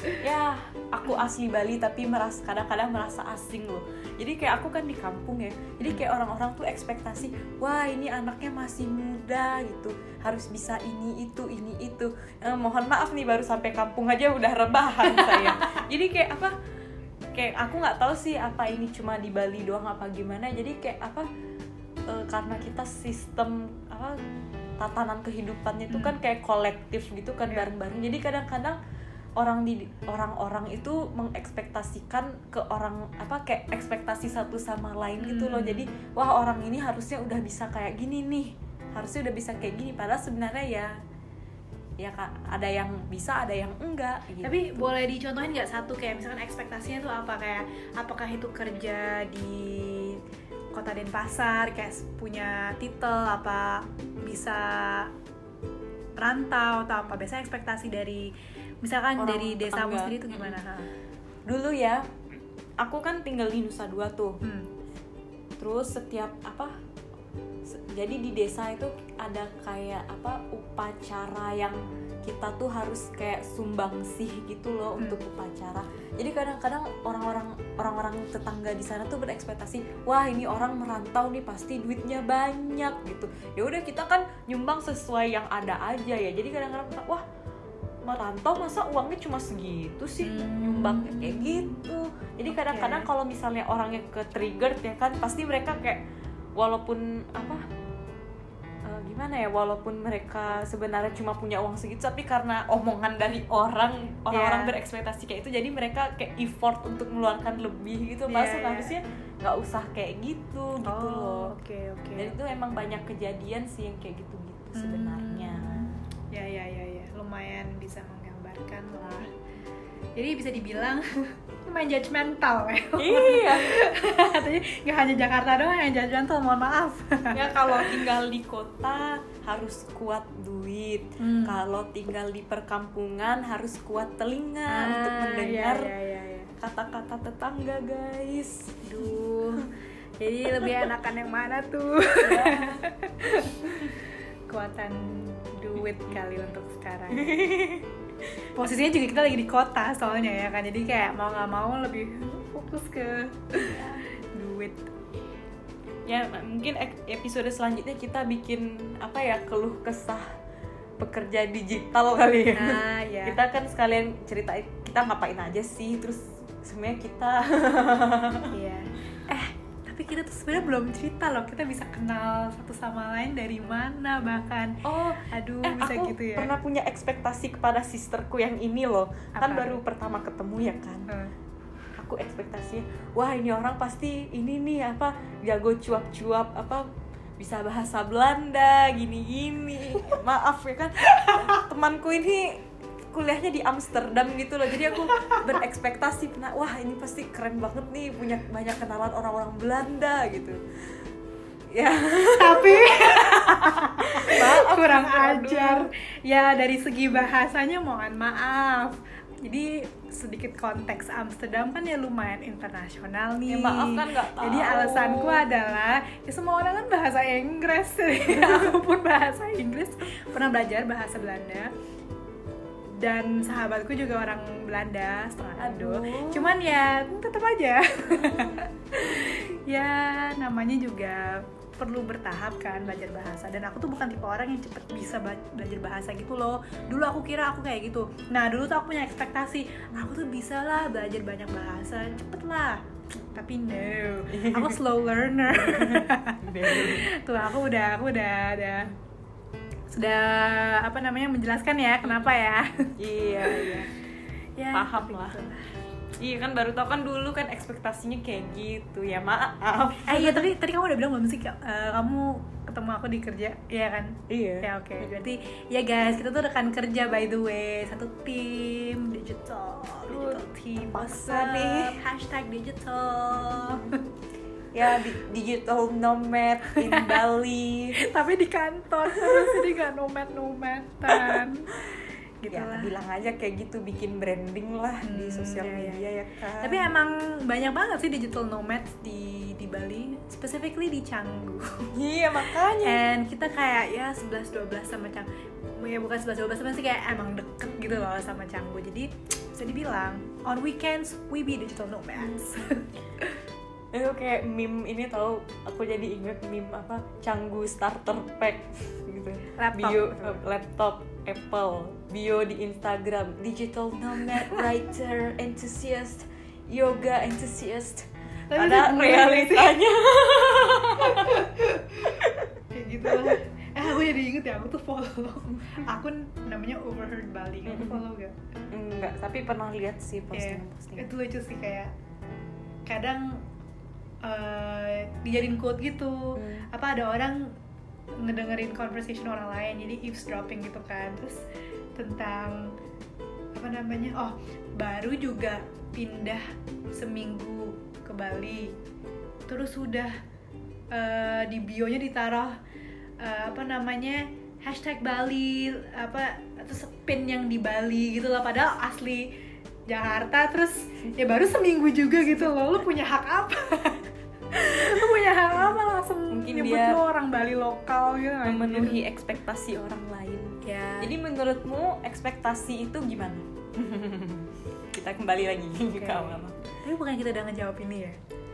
ya aku asli Bali tapi merasa kadang-kadang merasa asing loh jadi kayak aku kan di kampung ya. Jadi kayak orang-orang tuh ekspektasi wah ini anaknya masih muda gitu. Harus bisa ini itu ini itu. Eh, mohon maaf nih baru sampai kampung aja udah rebahan saya. Jadi kayak apa kayak aku nggak tahu sih apa ini cuma di Bali doang apa gimana. Jadi kayak apa eh, karena kita sistem apa tatanan kehidupannya itu kan kayak kolektif gitu kan Iya. bareng-bareng. Jadi kadang-kadang orang di orang-orang itu mengekspektasikan ke orang apa kayak ekspektasi satu sama lain gitu loh. Hmm. jadi wah orang ini harusnya udah bisa kayak gini nih. Harusnya udah bisa kayak gini. Padahal sebenarnya ya ya kak ada yang bisa ada yang enggak gitu. Tapi boleh dicontohin nggak satu kayak misalkan ekspektasinya tuh apa? Kayak apakah itu kerja di kota Denpasar kayak punya titel apa bisa rantau atau apa? Biasanya ekspektasi dari misalkan Orang dari desamu tetangga. sendiri itu gimana Ha? dulu ya aku kan tinggal di Nusa Dua tuh hmm. terus setiap apa jadi di desa itu ada kayak apa upacara yang kita tuh harus kayak sumbangsih gitu loh Hmm. untuk upacara jadi kadang-kadang orang-orang orang-orang tetangga di sana tuh berekspektasi wah ini orang merantau nih pasti duitnya banyak gitu ya udah kita kan nyumbang sesuai yang ada aja ya jadi kadang-kadang wah merantau masa uangnya cuma segitu sih Hmm. nyumbangnya kayak gitu jadi kadang-kadang kalau misalnya orangnya ke trigger ya kan pasti mereka kayak walaupun apa eh, gimana ya walaupun mereka sebenarnya cuma punya uang segitu tapi karena omongan dari orang orang-orang Yeah. berekspektasi kayak itu jadi mereka kayak effort untuk mengeluarkan lebih gitu Yeah, masa yeah. harusnya nggak usah kayak gitu gitu oh loh oke oke dan itu emang banyak kejadian sih yang kayak gitu-gitu sebenarnya Hmm. Ya ya ya ya lumayan bisa menggambarkan lah. Jadi bisa dibilang lumayan judgmental ya iya. Katanya nggak hanya Jakarta doang yang judgmental mohon maaf. Ya kalau tinggal di kota harus kuat duit. Hmm. kalau tinggal di perkampungan harus kuat telinga Ah, untuk mendengar ya, ya, ya, ya. kata-kata tetangga guys. Duh, jadi lebih enakan yang mana tuh? Kekuatan duit kali untuk sekarang. Posisinya juga kita lagi di kota soalnya ya kan, jadi kayak mau nggak mau lebih fokus ke duit. ya mungkin episode selanjutnya kita bikin apa ya keluh kesah pekerja digital kali ya Nah, ya. kita kan sekalian ceritain kita ngapain aja sih terus sebenarnya kita Iya. Eh, tapi kita tuh sebenarnya belum cerita loh. Kita bisa kenal satu sama lain dari mana bahkan. oh Aduh, eh bisa aku gitu ya. pernah punya ekspektasi kepada sisterku yang ini loh kan Apa? baru pertama ketemu ya kan Eh, aku ekspektasinya wah ini orang pasti ini nih apa jago cuap-cuap apa bisa bahasa Belanda gini-gini maaf ya kan temanku ini kuliahnya di Amsterdam gitu loh. Jadi aku berekspektasi nah, wah ini pasti keren banget nih punya banyak kenalan orang-orang Belanda gitu. Ya. Tapi maaf kurang ajar. Ya dari segi bahasanya mohon maaf. Jadi sedikit konteks Amsterdam kan ya lumayan internasional nih. Ya, maaf kan nggak tahu. jadi alasanku adalah ya semua orang kan bahasa Inggris. Aku pun bahasa Inggris. Pernah belajar bahasa Belanda dan sahabatku juga orang Belanda setengah Indo. Aduh. cuman ya tetap aja. Ya namanya juga perlu bertahap kan belajar bahasa. Dan aku tuh bukan tipe orang yang cepet bisa belajar bahasa gitu loh. Dulu aku kira aku kayak gitu. Nah dulu tuh aku punya ekspektasi aku tuh bisa lah belajar banyak bahasa cepet lah tapi no aku slow learner. Tuh aku udah aku udah ada sudah apa namanya menjelaskan ya kenapa ya. Iya iya. Ya Paham tapi lah. gitu iya kan baru tau kan dulu kan ekspektasinya kayak gitu. Ya maaf. Eh iya tapi tadi kamu udah bilang belum sih? Eh, kamu ketemu aku di kerja iya kan? Iya. Ya oke. Berarti ya guys kita tuh rekan kerja by the way. Satu tim digital digital team. WhatsApp, nih. hashtag digital ya di- digital nomad in Bali. Tapi di kantor terus jadi nggak nomad nomadan gitu ya lah. bilang aja kayak gitu bikin branding lah di Hmm, sosial iya, iya. media ya kan? Tapi emang banyak banget sih digital nomads di di Bali specifically di Canggu. Iya makanya. And kita kayak ya 11 12 sama Canggu ya bukan 11 12 sama sih kayak emang deket gitu loh sama Canggu. Jadi bisa dibilang on weekends we be digital nomads itu kayak meme ini tahu aku jadi inget meme apa canggu starter pack gitu. Laptop. bio eh, laptop Apple bio di Instagram. Digital nomad writer enthusiast yoga enthusiast. Tapi ada realitanya. Kayak gitu. Lah eh aku jadi inget ya aku tuh follow. Akun namanya Overheard Bali. Kamu follow gak? enggak tapi pernah lihat sih postingan postingan itu lucu sih kayak kadang eh dijadiin quote gitu. Hmm. apa ada orang ngedengerin conversation orang lain jadi eavesdropping gitu kan. Terus tentang apa namanya oh baru juga pindah seminggu ke Bali. Terus sudah eh, di bionya ditaruh eh, apa namanya hashtag Bali apa terus pin yang di Bali gitu lah padahal asli Jakarta. Terus ya baru seminggu juga gitu loh lu punya hak apa lu punya hak apa langsung Mungkin nyebut dia lu orang Bali lokal gitu memenuhi ekspektasi orang lain. Ya. Jadi menurutmu ekspektasi itu gimana? Kita kembali lagi ke Oke. awal. Tapi bukan kita udah ngejawab ini ya?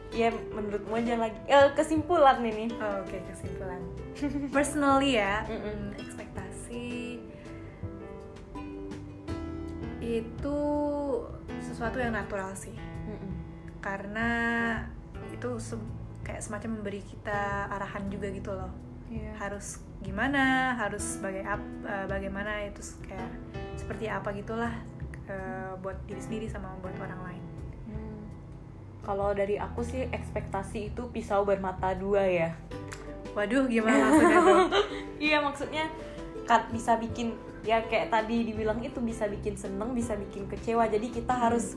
Ya menurutmu aja lagi. Eh, kesimpulan ini. Oh, Oke, kesimpulan. Personally ya, Mm-mm. mm, ekspektasi itu sesuatu yang natural sih. Karena itu se- kayak semacam memberi kita arahan juga gitu loh. Iya. Harus gimana, harus sebagai ap- eh, bagaimana itu kayak seperti apa gitulah eh, buat diri sendiri sama buat orang lain. Hmm. Kalau dari aku sih ekspektasi itu pisau bermata dua ya. Waduh, gimana maksudnya? Iya maksudnya kan bisa bikin ya kayak tadi dibilang itu bisa bikin seneng, bisa bikin kecewa. Jadi kita harus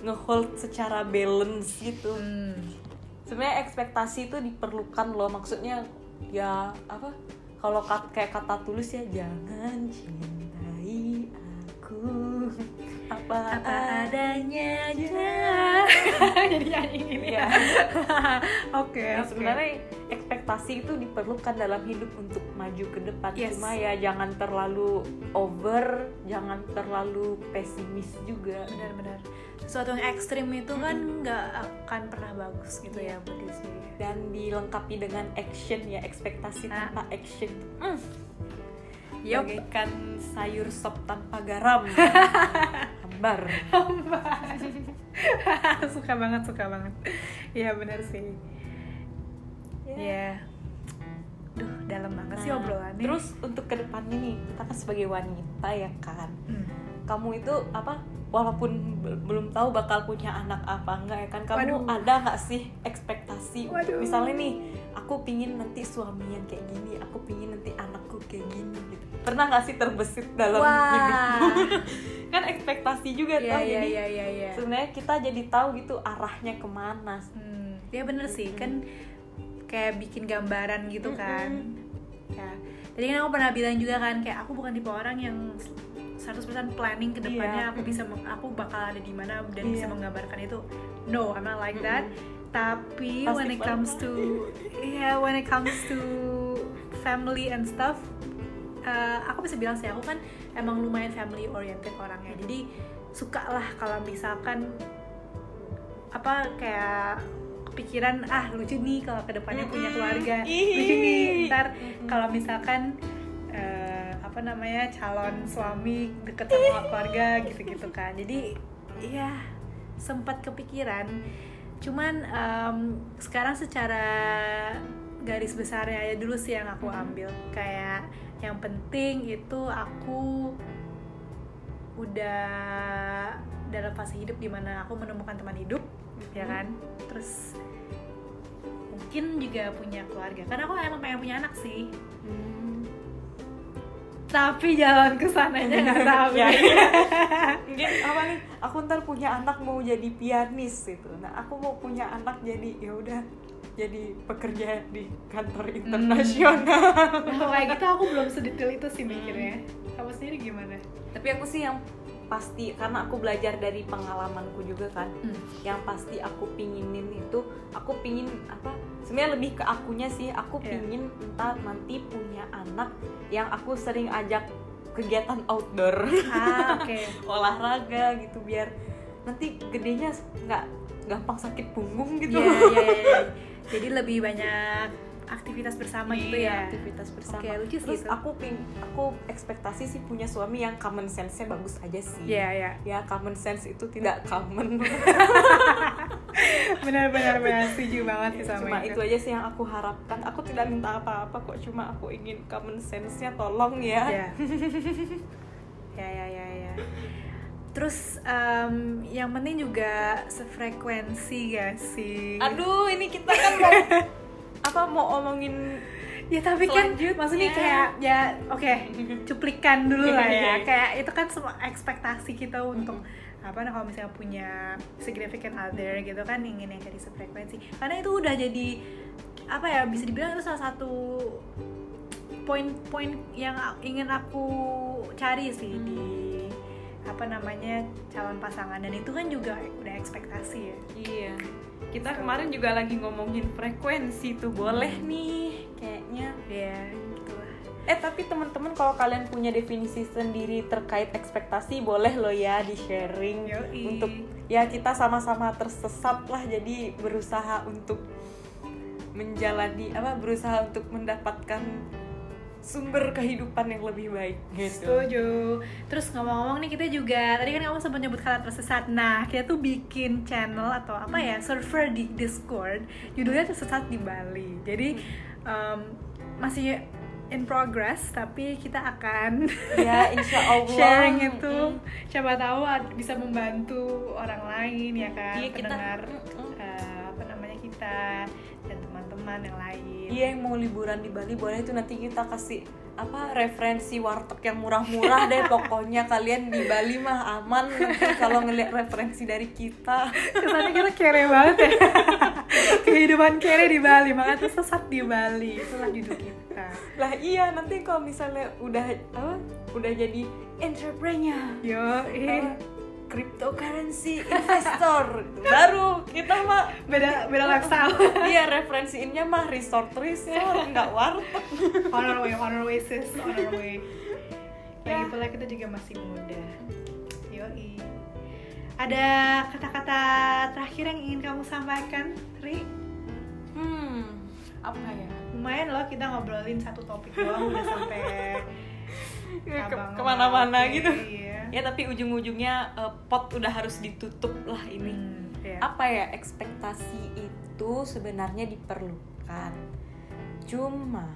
ngehold secara balance gitu. Hmm. Sebenarnya ekspektasi itu diperlukan loh. Maksudnya ya apa? Kalau kat- kayak kata tulus ya jangan cintai aku apa, apa adanya aja jadi nyanyi ini oke Ya, oke. sebenarnya ekspektasi itu diperlukan dalam hidup untuk maju ke depan. Yes. Cuma ya jangan terlalu over, jangan terlalu pesimis juga. benar-benar sesuatu yang ekstrim itu kan nggak akan pernah bagus gitu ya buat diri Dan dilengkapi dengan action ya, ekspektasi Ah. tanpa action. Mm. Yup. Bagaikan sayur sop tanpa garam. Hambar. suka banget suka banget iya benar sih Ya. ya duh dalam banget sih Nah, obrolannya Terus untuk ke depannya nih, kita kan sebagai wanita ya kan. Hmm. kamu itu apa walaupun be- belum tahu bakal punya anak apa enggak ya kan kamu Waduh. ada nggak sih ekspektasi Waduh. misalnya nih aku pingin nanti suami yang kayak gini aku pingin nanti anakku kayak gini gitu pernah nggak sih terbesit dalam Wah. hidupmu kan ekspektasi juga Iya tuh iya jadi iya iya iya. sebenarnya kita jadi tahu gitu arahnya ke mana Hmm, ya bener sih kan kayak bikin gambaran gitu kan. Ya. Tadi kan aku pernah bilang juga kan kayak aku bukan tipe orang yang 100% planning ke depannya Iya. aku bisa aku bakal ada di mana dan bisa Iya. menggambarkan itu. No, I'm not like that. Tapi Pasti when it comes to yeah, when it comes to family and stuff eh, aku bisa bilang sih aku kan emang lumayan family oriented orangnya. Jadi suka lah kalau misalkan apa kayak kepikiran ah lucu nih kalau ke depannya punya keluarga lucu nih ntar Mm-mm. kalau misalkan eh, apa namanya calon suami deket sama keluarga gitu-gitu kan. Jadi iya sempat kepikiran. Cuman em, sekarang secara garis besarnya aja dulu sih yang aku ambil. Kayak yang penting itu aku udah dalam fase hidup di mana aku menemukan teman hidup ya kan? Terus mungkin juga punya keluarga. Karena aku emang pengen punya anak sih. Hmm. Tapi jalan ke sananya nggak tahu. Ya, iya. mungkin apa nih? Aku ntar punya anak mau jadi pianis gitu. Nah aku mau punya anak jadi ya udah jadi pekerja di kantor internasional. Kalau kayak gitu aku belum sedetail itu sih mikirnya. Kamu sendiri gimana? Tapi aku sih yang pasti karena aku belajar dari pengalamanku juga kan yang pasti aku pinginin itu aku pingin apa sebenarnya lebih ke akunya sih aku Iya. pingin entar nanti punya anak yang aku sering ajak kegiatan outdoor ah oke olahraga gitu biar nanti gedenya nggak gampang sakit punggung gitu iya, iya, iya. jadi lebih banyak aktivitas bersama gitu Iya, ya? aktivitas bersama. Oke, lucu sih terus itu. aku ping aku ekspektasi sih punya suami yang common sense-nya bagus aja sih. Iya, iya. ya common sense itu tidak common. Benar benar setuju banget sih sama cuma itu. aja sih yang aku harapkan. Aku tidak minta apa-apa kok cuma aku ingin common sense-nya tolong ya. Ya ya ya ya ya. Terus em, yang penting juga sefrekuensi gak sih. Aduh ini kita kan mau apa mau omongin ya tapi kan maksudnya kayak ya oke cuplikan dulu lah ya Iya. kayak itu kan semua ekspektasi kita untuk apa nah kalau misalnya punya significant other gitu kan ingin yang dari sefrekuensi karena itu udah jadi apa ya bisa dibilang itu salah satu poin-poin yang ingin aku cari sih Hmm. di apa namanya calon pasangan dan itu kan juga udah ekspektasi ya Iya. Kita kemarin juga lagi ngomongin frekuensi tuh boleh nih kayaknya. ya gitu lah Eh tapi teman-teman kalau kalian punya definisi sendiri terkait ekspektasi boleh lo ya di sharing Yoi. untuk ya kita sama-sama tersesat lah jadi berusaha untuk menjalani apa berusaha untuk mendapatkan sumber kehidupan yang lebih baik gitu. Setuju. Terus ngomong-ngomong nih kita juga tadi kan kamu sempat nyebut kata tersesat. Nah kita tuh bikin channel atau apa ya server di Discord. Judulnya tersesat di Bali. Jadi um, masih in progress tapi kita akan Ya insya Allah sharing itu. Mm-mm. Siapa tahu bisa membantu orang lain ya kan kita- pendengar Mm-mm. eh, apa namanya kita teman-teman yang lain. Iya yang mau liburan di Bali boleh itu nanti kita kasih apa referensi warteg yang murah-murah deh. Pokoknya kalian di Bali mah aman nanti kalau ngeliat referensi dari kita. Kesannya kita kere banget ya. Kehidupan kere di Bali Makanya tuh sesat di Bali. Itulah judul kita. Lah iya nanti kalau misalnya udah apa udah jadi entrepreneur. Yo, eh cryptocurrency investor. Baru kita mah Beda, beda lifestyle. Iya referensiinnya mah resort resort nggak warteg. On our way, on our way sis On our way. Lagi pula kita juga masih muda. Yoi. Ada kata-kata terakhir yang ingin kamu sampaikan, Ri? hmm apa ya? Lumayan loh kita ngobrolin satu topik doang Udah sampai Ke- ke mana-mana oke, gitu. Iya. Ya tapi ujung-ujungnya eh, pot udah harus ditutup lah ini. Hmm, iya. apa ya ekspektasi itu sebenarnya diperlukan. Cuma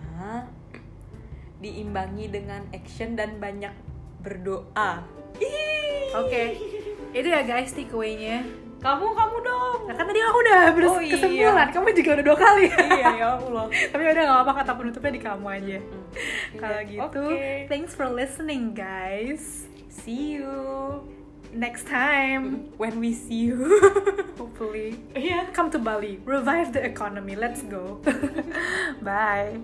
diimbangi dengan action dan banyak berdoa. Oke, itu ya guys takeaway-nya. Kamu kamu dong Nah kan tadi aku udah Oh, iya. kamu juga udah dua kali. iya ya Allah Tapi udah gak apa-apa kata penutupnya di kamu aja. Kalau Iya. gitu, Oke. thanks for listening guys. see you Next time, when we see you hopefully, iya come to Bali, revive the economy. Let's go. Bye.